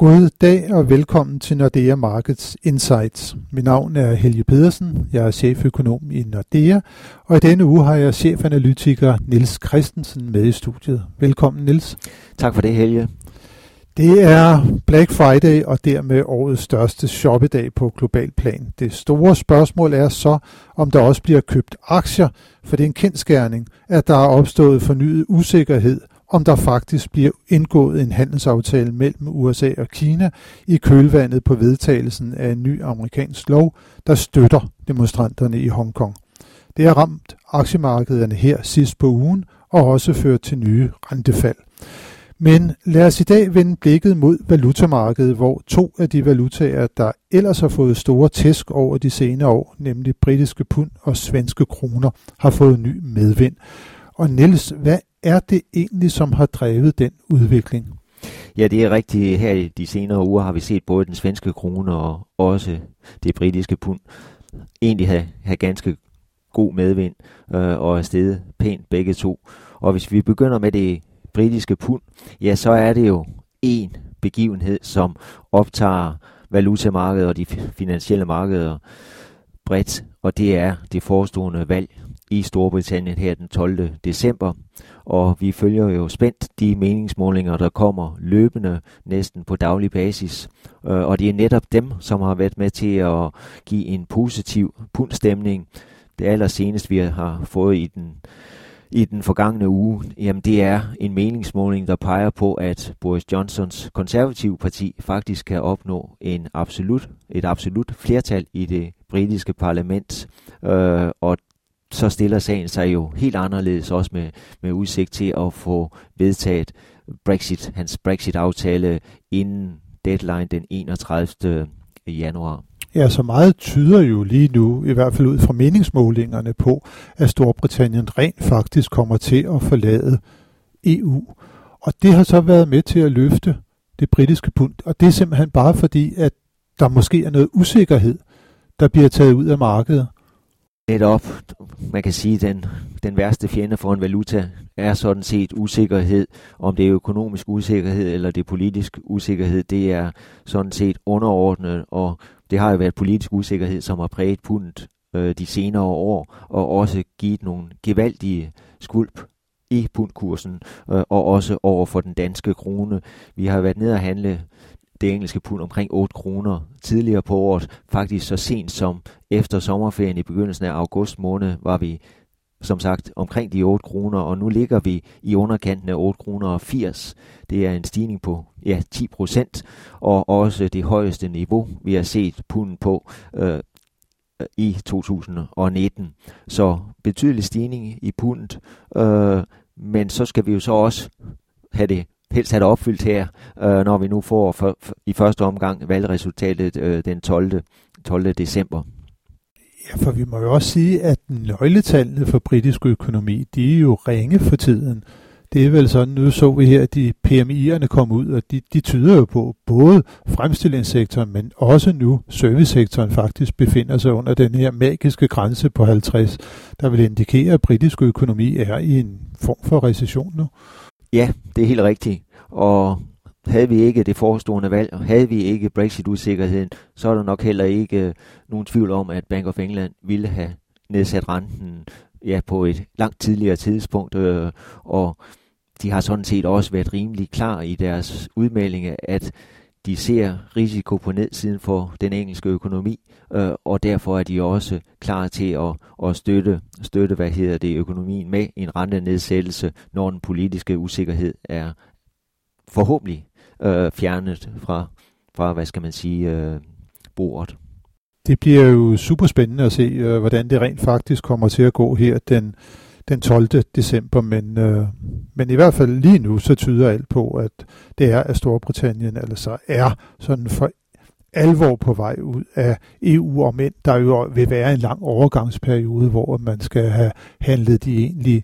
God dag og velkommen til Nordea Markets Insights. Mit navn er Helge Pedersen, jeg er cheføkonom i Nordea, og i denne uge har jeg chefanalytiker Nils Christensen med i studiet. Velkommen Nils. Tak for det Helge. Det er Black Friday og dermed årets største shoppedag på global plan. Det store spørgsmål er så, om der også bliver købt aktier, for det er en kendskærning, at der er opstået fornyet usikkerhed om der faktisk bliver indgået en handelsaftale mellem USA og Kina i kølvandet på vedtagelsen af en ny amerikansk lov, der støtter demonstranterne i Hongkong. Det har ramt aktiemarkederne her sidst på ugen og også ført til nye rentefald. Men lad os i dag vende blikket mod valutamarkedet, hvor to af de valutaer, der ellers har fået store tæsk over de senere år, nemlig britiske pund og svenske kroner, har fået ny medvind. Og Niels, hvad er det egentlig, som har drevet den udvikling? Ja, det er rigtigt. Her i de senere uger har vi set både den svenske krone og også det britiske pund egentlig have, have ganske god medvind øh, og er steget pænt begge to. Og hvis vi begynder med det britiske pund, ja, så er det jo en begivenhed, som optager valutamarkedet og de finansielle markeder bredt, og det er det forestående valg i Storbritannien her den 12. december. Og vi følger jo spændt de meningsmålinger, der kommer løbende næsten på daglig basis. Øh, og det er netop dem, som har været med til at give en positiv pundstemning. Det allerseneste, vi har fået i den i den forgangne uge, jamen det er en meningsmåling, der peger på, at Boris Johnsons konservative parti faktisk kan opnå en absolut, et absolut flertal i det britiske parlament. Øh, og så stiller sagen sig jo helt anderledes også med, med udsigt til at få vedtaget Brexit, hans Brexit-aftale inden deadline den 31. januar. Ja, så meget tyder jo lige nu, i hvert fald ud fra meningsmålingerne på, at Storbritannien rent faktisk kommer til at forlade EU. Og det har så været med til at løfte det britiske pund. Og det er simpelthen bare fordi, at der måske er noget usikkerhed, der bliver taget ud af markedet. Netop, man kan sige, den, den værste fjende for en valuta er sådan set usikkerhed. Om det er økonomisk usikkerhed eller det er politisk usikkerhed, det er sådan set underordnet, og det har jo været politisk usikkerhed, som har præget pundet øh, de senere år, og også givet nogle gevaldige skulp i pundkursen, øh, og også over for den danske krone. Vi har været nede og handle det engelske pund omkring 8 kroner tidligere på året. Faktisk så sent som efter sommerferien i begyndelsen af august måned var vi som sagt omkring de 8 kroner, og nu ligger vi i underkanten af 8 kroner og 80. Det er en stigning på ja, 10 procent, og også det højeste niveau, vi har set punden på øh, i 2019. Så betydelig stigning i pundet, øh, men så skal vi jo så også have det helst have det opfyldt her, øh, når vi nu får for, for, i første omgang valgresultatet øh, den 12. 12. december. Ja, for vi må jo også sige, at nøgletallene for britisk økonomi, de er jo ringe for tiden. Det er vel sådan, nu så vi her, at de PMI'erne kom ud, og de, de tyder jo på, både fremstillingssektoren, men også nu servicesektoren faktisk befinder sig under den her magiske grænse på 50, der vil indikere, at britisk økonomi er i en form for recession nu. Ja, det er helt rigtigt. Og havde vi ikke det forestående valg, og havde vi ikke Brexit-usikkerheden, så er der nok heller ikke øh, nogen tvivl om, at Bank of England ville have nedsat renten ja, på et langt tidligere tidspunkt, øh, og de har sådan set også været rimelig klar i deres udmeldinger, at de ser risiko på nedsiden for den engelske økonomi, øh, og derfor er de også klar til at, at støtte, støtte hvad hedder det, økonomien med en rentenedsættelse, når den politiske usikkerhed er forhåbentlig øh, fjernet fra, fra, hvad skal man sige, øh, bordet. Det bliver jo super spændende at se, øh, hvordan det rent faktisk kommer til at gå her den, den 12. december, men, øh, men i hvert fald lige nu, så tyder alt på, at det er, at Storbritannien altså er sådan for alvor på vej ud af EU, og men der jo vil være en lang overgangsperiode, hvor man skal have handlet de egentlige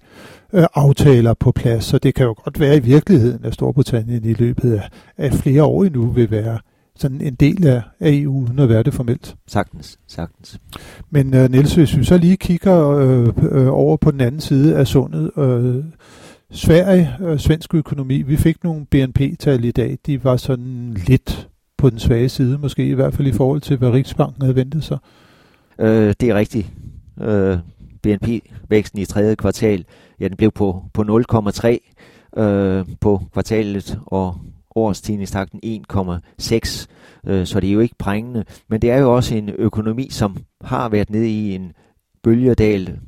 øh, aftaler på plads. Så det kan jo godt være i virkeligheden, at Storbritannien i løbet af, af flere år endnu vil være sådan en del af, af EU, uden at være det formelt. Sagtens, sagtens. Men uh, Niels, hvis vi så lige kigger øh, øh, over på den anden side af sundet, øh, Sverige, øh, svensk økonomi, vi fik nogle BNP-tal i dag, de var sådan lidt på den svage side, måske i hvert fald i forhold til, hvad Riksbanken havde ventet sig. Øh, det er rigtigt. Øh, BNP-væksten i tredje kvartal, ja, den blev på, på 0,3 øh, på kvartalet, og årstigningstakten 1,6, øh, så det er jo ikke prængende. Men det er jo også en økonomi, som har været nede i en bølgedal.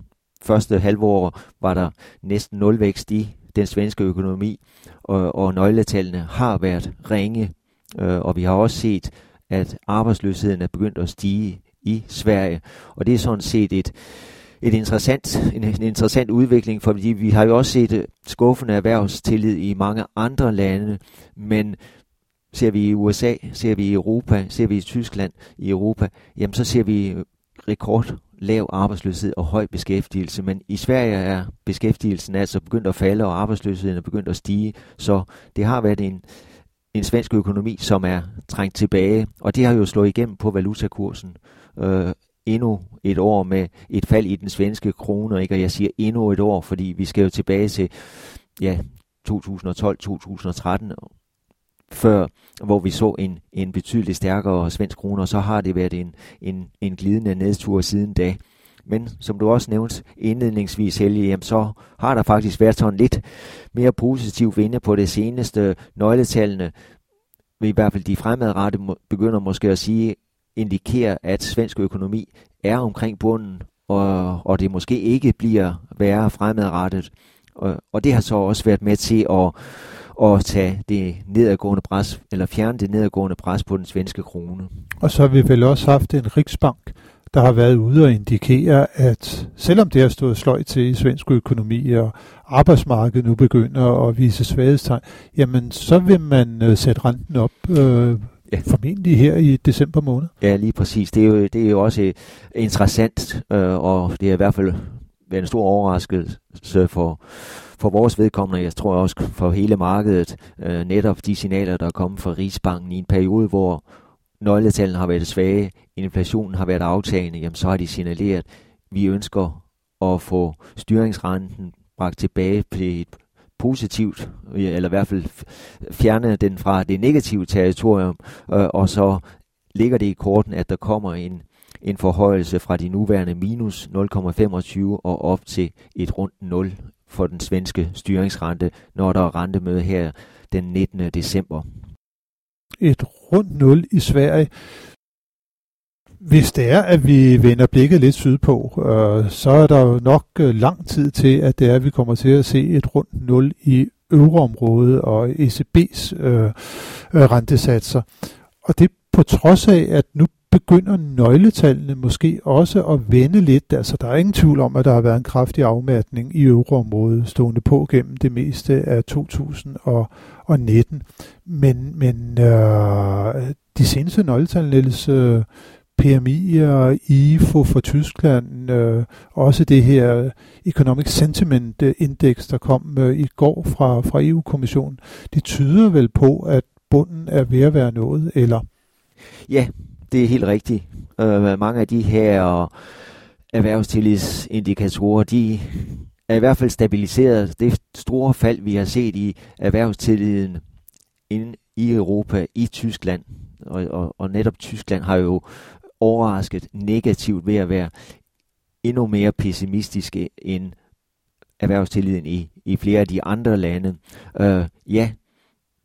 Første halvår var der næsten nulvækst i den svenske økonomi, og, og nøgletallene har været ringe. Øh, og vi har også set, at arbejdsløsheden er begyndt at stige i Sverige. Og det er sådan set et, et interessant, en, en interessant udvikling, fordi vi har jo også set øh, skuffende erhvervstillid i mange andre lande, men ser vi i USA, ser vi i Europa, ser vi i Tyskland i Europa, jamen så ser vi øh, rekord lav arbejdsløshed og høj beskæftigelse, men i Sverige er beskæftigelsen altså begyndt at falde, og arbejdsløsheden er begyndt at stige, så det har været en, en svensk økonomi, som er trængt tilbage, og det har jo slået igennem på valutakursen. Øh, endnu et år med et fald i den svenske krone, ikke? og jeg siger endnu et år, fordi vi skal jo tilbage til ja, 2012-2013, før, hvor vi så en, en betydeligt stærkere svensk krone, og så har det været en, en, en glidende nedtur siden da. Men som du også nævnte indledningsvis, Helge, jamen, så har der faktisk været sådan lidt mere positiv vinde på det seneste nøgletallene. I hvert fald de fremadrettede begynder måske at sige, indikerer, at svensk økonomi er omkring bunden, og, og det måske ikke bliver værre fremadrettet. Og, og det har så også været med til at, at tage det nedadgående pres, eller fjerne det nedadgående pres på den svenske krone. Og så har vi vel også haft en riksbank, der har været ude og indikere, at selvom det har stået sløjt til i svensk økonomi, og arbejdsmarkedet nu begynder at vise svaghedstegn, jamen så vil man øh, sætte renten op øh, Ja. Formentlig her i december måned. Ja, lige præcis. Det er jo, det er jo også interessant, øh, og det er i hvert fald en stor overraskelse for, for vores vedkommende, jeg tror også for hele markedet, øh, netop de signaler, der er kommet fra Rigsbanken i en periode, hvor nøgletallene har været svage, inflationen har været aftagende, jamen så har de signaleret, at vi ønsker at få styringsrenten bragt tilbage til et positivt, eller i hvert fald fjerne den fra det negative territorium, øh, og så ligger det i korten, at der kommer en, en forhøjelse fra de nuværende minus 0,25 og op til et rundt 0 for den svenske styringsrente, når der er rentemøde her den 19. december. Et rundt 0 i Sverige. Hvis det er, at vi vender blikket lidt sydpå, øh, så er der jo nok øh, lang tid til, at det er, at vi kommer til at se et rundt nul i euroområdet og ECB's øh, øh, rentesatser. Og det på trods af, at nu begynder nøgletallene måske også at vende lidt. Altså, der er ingen tvivl om, at der har været en kraftig afmatning i euroområdet stående på gennem det meste af 2019. Men, men øh, de seneste nøgletal, Niels, øh, PMI og IFO for Tyskland, øh, også det her Economic Sentiment Index, der kom øh, i går fra, fra EU-kommissionen, det tyder vel på, at bunden er ved at være nået, eller? Ja, det er helt rigtigt. Øh, mange af de her erhvervstillidsindikatorer, de er i hvert fald stabiliseret. Det store fald, vi har set i erhvervstilliden inden i Europa, i Tyskland, og, og, og netop Tyskland har jo overrasket negativt ved at være endnu mere pessimistiske end erhvervstilliden i, i flere af de andre lande. Øh, ja,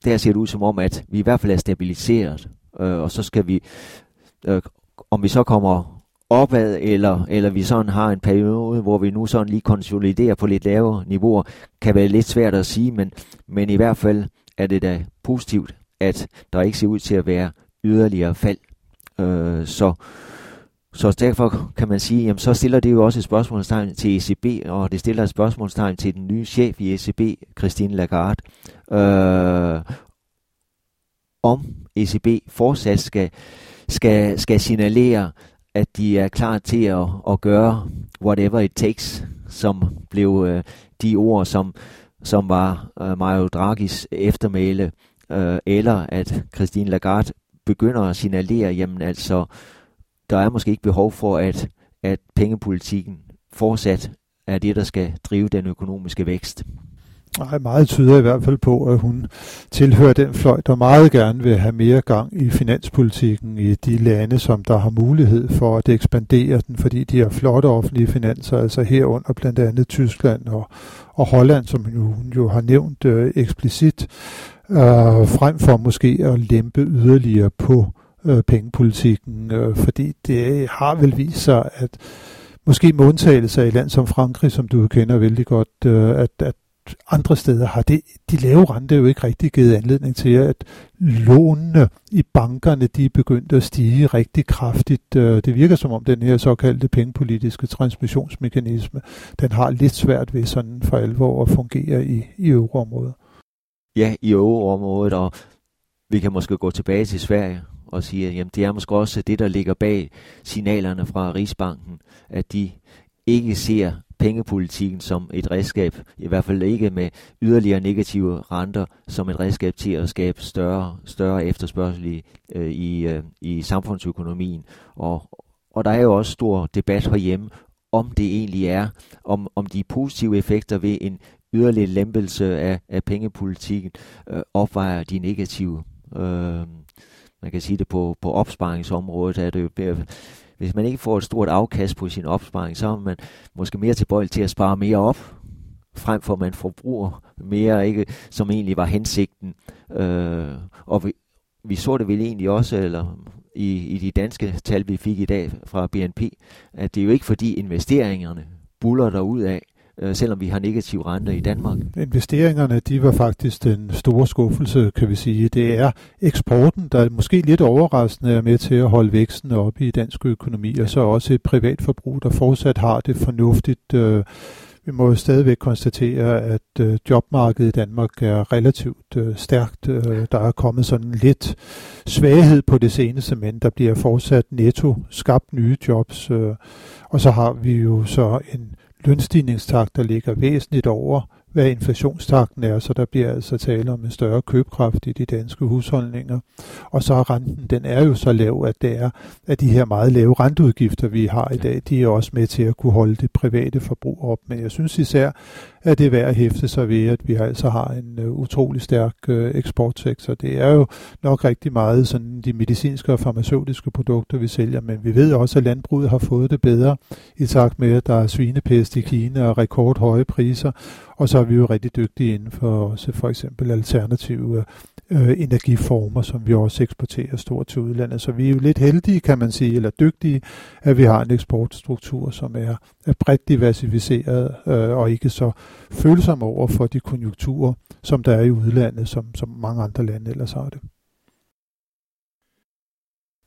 der ser det ud som om, at vi i hvert fald er stabiliseret, øh, og så skal vi, øh, om vi så kommer opad, eller, eller vi sådan har en periode, hvor vi nu sådan lige konsoliderer på lidt lavere niveauer, kan være lidt svært at sige, men, men i hvert fald er det da positivt, at der ikke ser ud til at være yderligere fald Øh, så, så derfor kan man sige, jamen så stiller det jo også et spørgsmålstegn til ECB, og det stiller et spørgsmålstegn til den nye chef i ECB, Christine Lagarde, øh, om ECB fortsat skal, skal, skal signalere, at de er klar til at, at gøre whatever it takes, som blev øh, de ord, som, som var øh, Mario Draghis eftermæle, øh, eller at Christine Lagarde begynder at signalere, jamen altså, der er måske ikke behov for, at, at pengepolitikken fortsat er det, der skal drive den økonomiske vækst. Nej, meget tyder i hvert fald på, at hun tilhører den fløj, der meget gerne vil have mere gang i finanspolitikken i de lande, som der har mulighed for at ekspandere den, fordi de har flotte offentlige finanser, altså herunder blandt andet Tyskland og, og Holland, som hun jo har nævnt øh, eksplicit, øh, frem for måske at lempe yderligere på øh, pengepolitikken, øh, fordi det har vel vist sig, at måske med undtagelse af et land som Frankrig, som du kender vældig godt, øh, at, at andre steder har det, de lave rente jo ikke rigtig givet anledning til, at lånene i bankerne de er begyndt at stige rigtig kraftigt. Øh, det virker som om den her såkaldte pengepolitiske transmissionsmekanisme, den har lidt svært ved sådan for alvor at fungere i, i euroområdet. Ja, i euroområdet, og vi kan måske gå tilbage til Sverige og sige, at jamen, det er måske også det, der ligger bag signalerne fra Rigsbanken, at de ikke ser pengepolitikken som et redskab, i hvert fald ikke med yderligere negative renter, som et redskab til at skabe større, større efterspørgsel i, øh, i, øh, i samfundsøkonomien. Og, og der er jo også stor debat herhjemme, om det egentlig er, om, om de positive effekter ved en yderligere lempelse af, af pengepolitikken øh, opvejer de negative. Øh, man kan sige det på, på opsparingsområdet, er det jo hvis man ikke får et stort afkast på sin opsparing, så er man måske mere tilbøjelig til at spare mere op, frem for at man forbruger mere, ikke, som egentlig var hensigten. Øh, og vi, vi så det vel egentlig også, eller i, i de danske tal, vi fik i dag fra BNP, at det er jo ikke fordi investeringerne buller der ud af, øh, selvom vi har negativ rente i Danmark. Investeringerne, de var faktisk den store skuffelse, kan vi sige. Det er eksporten, der måske lidt overraskende er med til at holde væksten oppe i dansk økonomi, og så også et privatforbrug, der fortsat har det fornuftigt. Øh, vi må jo stadigvæk konstatere, at øh, jobmarkedet i Danmark er relativt øh, stærkt. Øh, der er kommet sådan lidt svaghed på det seneste, men der bliver fortsat netto skabt nye jobs. Øh, og så har vi jo så en lønstigningstakt, der ligger væsentligt over, hvad inflationstakten er, så der bliver altså tale om en større købekraft i de danske husholdninger. Og så er renten, den er jo så lav, at det er, at de her meget lave renteudgifter, vi har i dag, de er også med til at kunne holde det private forbrug op. Men jeg synes især, at det er værd at hæfte sig ved, at vi altså har en uh, utrolig stærk uh, eksportsektor. Det er jo nok rigtig meget sådan de medicinske og farmaceutiske produkter, vi sælger, men vi ved også, at landbruget har fået det bedre i takt med, at der er svinepest i Kina og rekordhøje priser, og så er vi jo rigtig dygtige inden for også for eksempel alternative øh, øh, energiformer, som vi også eksporterer stort til udlandet. Så vi er jo lidt heldige, kan man sige, eller dygtige, at vi har en eksportstruktur, som er, er bredt diversificeret øh, og ikke så følsom over for de konjunkturer, som der er i udlandet, som, som mange andre lande ellers har det.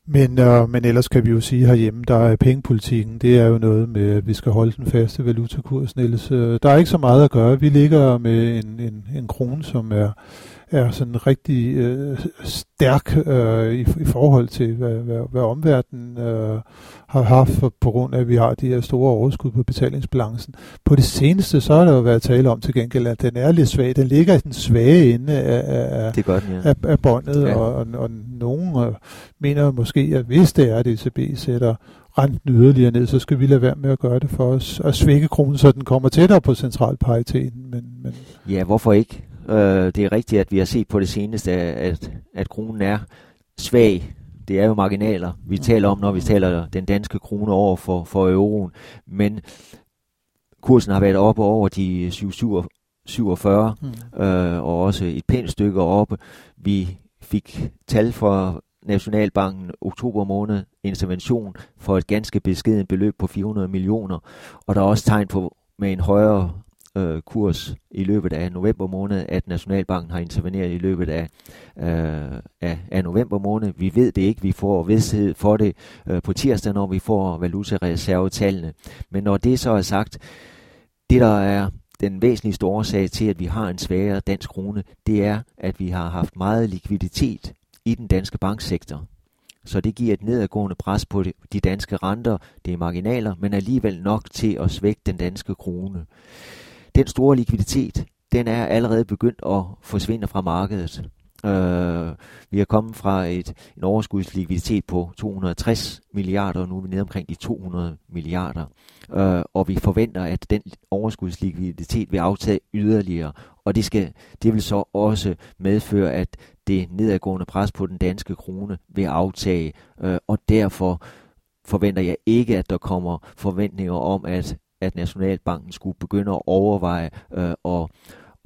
Men, øh, men ellers kan vi jo sige herhjemme, der er pengepolitikken, det er jo noget med, at vi skal holde den faste valutakurs, Niels. Øh, der er ikke så meget at gøre. Vi ligger med en, en, en krone, som er er sådan rigtig øh, stærk øh, i, i forhold til, hvad, hvad, hvad omverdenen øh, har haft for, på grund af, at vi har de her store overskud på betalingsbalancen. På det seneste, så har der jo været tale om til gengæld, at den er lidt svag. Den ligger i den svage ende af, af, det den, ja. af, af båndet, ja. og, og, og nogen øh, mener måske, at hvis det er, at ECB sætter renten yderligere ned, så skal vi lade være med at gøre det for os, at svække kronen, så den kommer tættere på centralpariteten. Men, men ja, hvorfor ikke? Øh, det er rigtigt, at vi har set på det seneste, at, at kronen er svag. Det er jo marginaler, vi taler om, når vi taler den danske krone over for, for euroen. Men kursen har været oppe over de 47, mm. øh, og også et pænt stykke oppe. Vi fik tal fra Nationalbanken oktober måned intervention for et ganske beskeden beløb på 400 millioner, og der er også tegn på med en højere øh, kurs i løbet af november måned, at Nationalbanken har interveneret i løbet af, øh, af, af november måned. Vi ved det ikke, vi får vidsthed for det øh, på tirsdag, når vi får valutareservetallene. Men når det så er sagt, det der er den væsentligste årsag til, at vi har en svagere dansk krone, det er, at vi har haft meget likviditet i den danske banksektor. Så det giver et nedadgående pres på de danske renter. Det er marginaler, men alligevel nok til at svække den danske krone den store likviditet, den er allerede begyndt at forsvinde fra markedet. Øh, vi er kommet fra et, en overskudslikviditet på 260 milliarder, og nu er vi nede omkring de 200 milliarder. Øh, og vi forventer, at den overskudslikviditet vil aftage yderligere, og det, skal, det vil så også medføre, at det nedadgående pres på den danske krone vil aftage, øh, og derfor forventer jeg ikke, at der kommer forventninger om, at, at Nationalbanken skulle begynde at overveje øh, og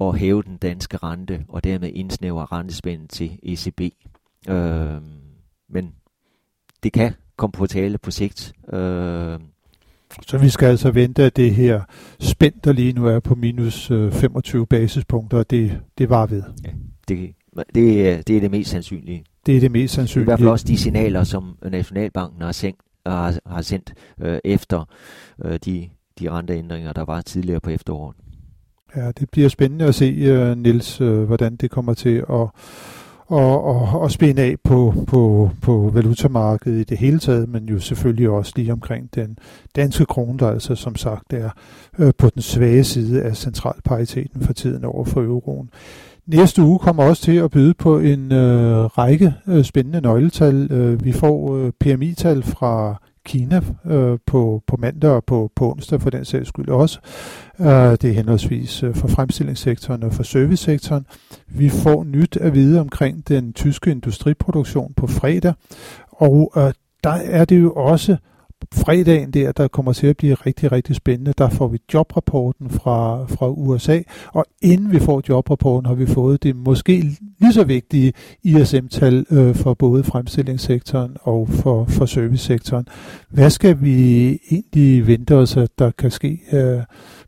at hæve den danske rente, og dermed indsnævre rentespændet til ECB. Øh, men det kan komme på tale på sigt. Øh, så vi skal altså vente, at det her spænd, der lige nu er på minus 25 øh, basispunkter, det, det var ved. Ja, det, det, er, det er det mest sandsynlige. Det er det mest sandsynlige. Det er i hvert fald også de signaler, som Nationalbanken har sendt, har, har sendt øh, efter øh, de, de renteændringer, der var tidligere på efteråret. Ja, det bliver spændende at se, øh, Nils, øh, hvordan det kommer til at og, og, og spænde af på, på, på valutamarkedet i det hele taget, men jo selvfølgelig også lige omkring den danske krone, der altså som sagt er øh, på den svage side af centralpariteten for tiden over for euroen. Næste uge kommer også til at byde på en øh, række øh, spændende nøgletal. Øh, vi får øh, PMI-tal fra Kina øh, på, på mandag og på, på onsdag for den sags skyld også. Øh, det er henholdsvis øh, for fremstillingssektoren og for servicesektoren. Vi får nyt at vide omkring den tyske industriproduktion på fredag, og øh, der er det jo også fredagen der, der kommer til at blive rigtig, rigtig spændende. Der får vi jobrapporten fra, fra USA, og inden vi får jobrapporten, har vi fået det måske lige så vigtige ISM-tal øh, for både fremstillingssektoren og for, for servicesektoren. Hvad skal vi egentlig vente os, at der kan ske øh,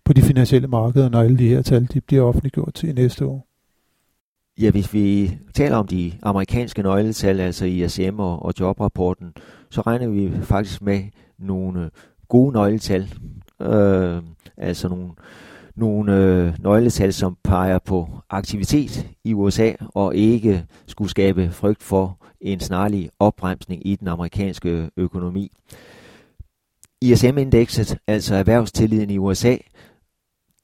på de finansielle markeder, når alle de her tal de bliver offentliggjort til næste år? Ja, hvis vi taler om de amerikanske nøgletal, altså ISM og, og jobrapporten, så regner vi faktisk med nogle gode nøgletal. Øh, altså nogle, nogle øh, nøgletal, som peger på aktivitet i USA og ikke skulle skabe frygt for en snarlig opbremsning i den amerikanske økonomi. ISM-indekset, altså erhvervstilliden i USA,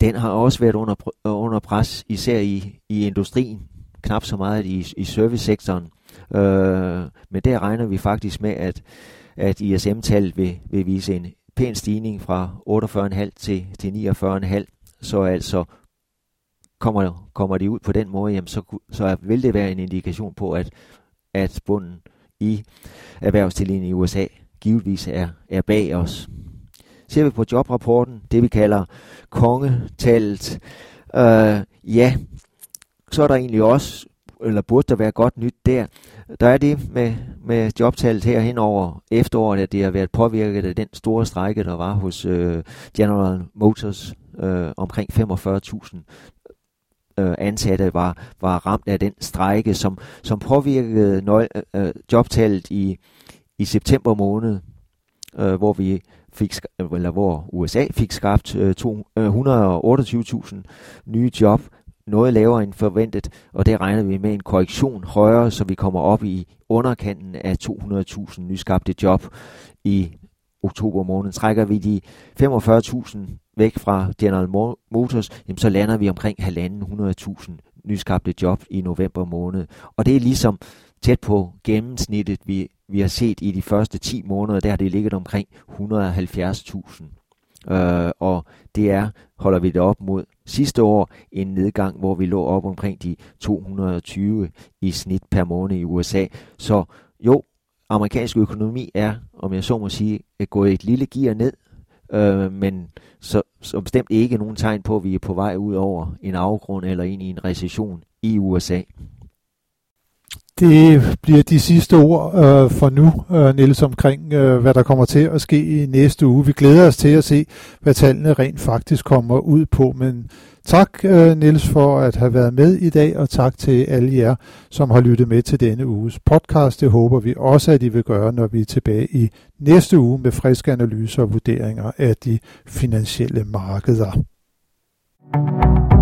den har også været under, under pres, især i, i industrien knap så meget i, i servicesektoren. Øh, men der regner vi faktisk med, at, at ISM-tallet vil, vil vise en pæn stigning fra 48,5 til, til 49,5. Så altså kommer, kommer de ud på den måde, jamen så, så vil det være en indikation på, at, at bunden i erhvervstillingen i USA givetvis er, er bag os. Ser vi på jobrapporten, det vi kalder kongetallet, øh, ja, så er der egentlig også, eller burde der være godt nyt der. Der er det med, med jobtallet her hen over efteråret, at det har været påvirket af den store strække, der var hos øh, General Motors. Øh, omkring 45.000 øh, ansatte var, var ramt af den strække, som, som påvirkede nøg, øh, øh, jobtallet i, i september måned, øh, hvor vi fik, eller hvor USA fik skabt øh, øh, 128.000 nye job, noget lavere end forventet, og det regner vi med en korrektion højere, så vi kommer op i underkanten af 200.000 nyskabte job i oktober måned. Trækker vi de 45.000 væk fra General Motors, jamen så lander vi omkring 1.500.000 nyskabte job i november måned. Og det er ligesom tæt på gennemsnittet, vi, vi har set i de første 10 måneder, der har det ligget omkring 170.000. Øh, og det er, holder vi det op mod sidste år, en nedgang, hvor vi lå op omkring de 220 i snit per måned i USA. Så jo, amerikansk økonomi er, om jeg så må sige, gået et lille gear ned, øh, men så, så bestemt ikke nogen tegn på, at vi er på vej ud over en afgrund eller ind i en recession i USA. Det bliver de sidste ord øh, for nu, øh, Niels, omkring øh, hvad der kommer til at ske i næste uge. Vi glæder os til at se, hvad tallene rent faktisk kommer ud på. Men tak, øh, Niels, for at have været med i dag, og tak til alle jer, som har lyttet med til denne uges podcast. Det håber vi også, at I vil gøre, når vi er tilbage i næste uge med friske analyser og vurderinger af de finansielle markeder. thank you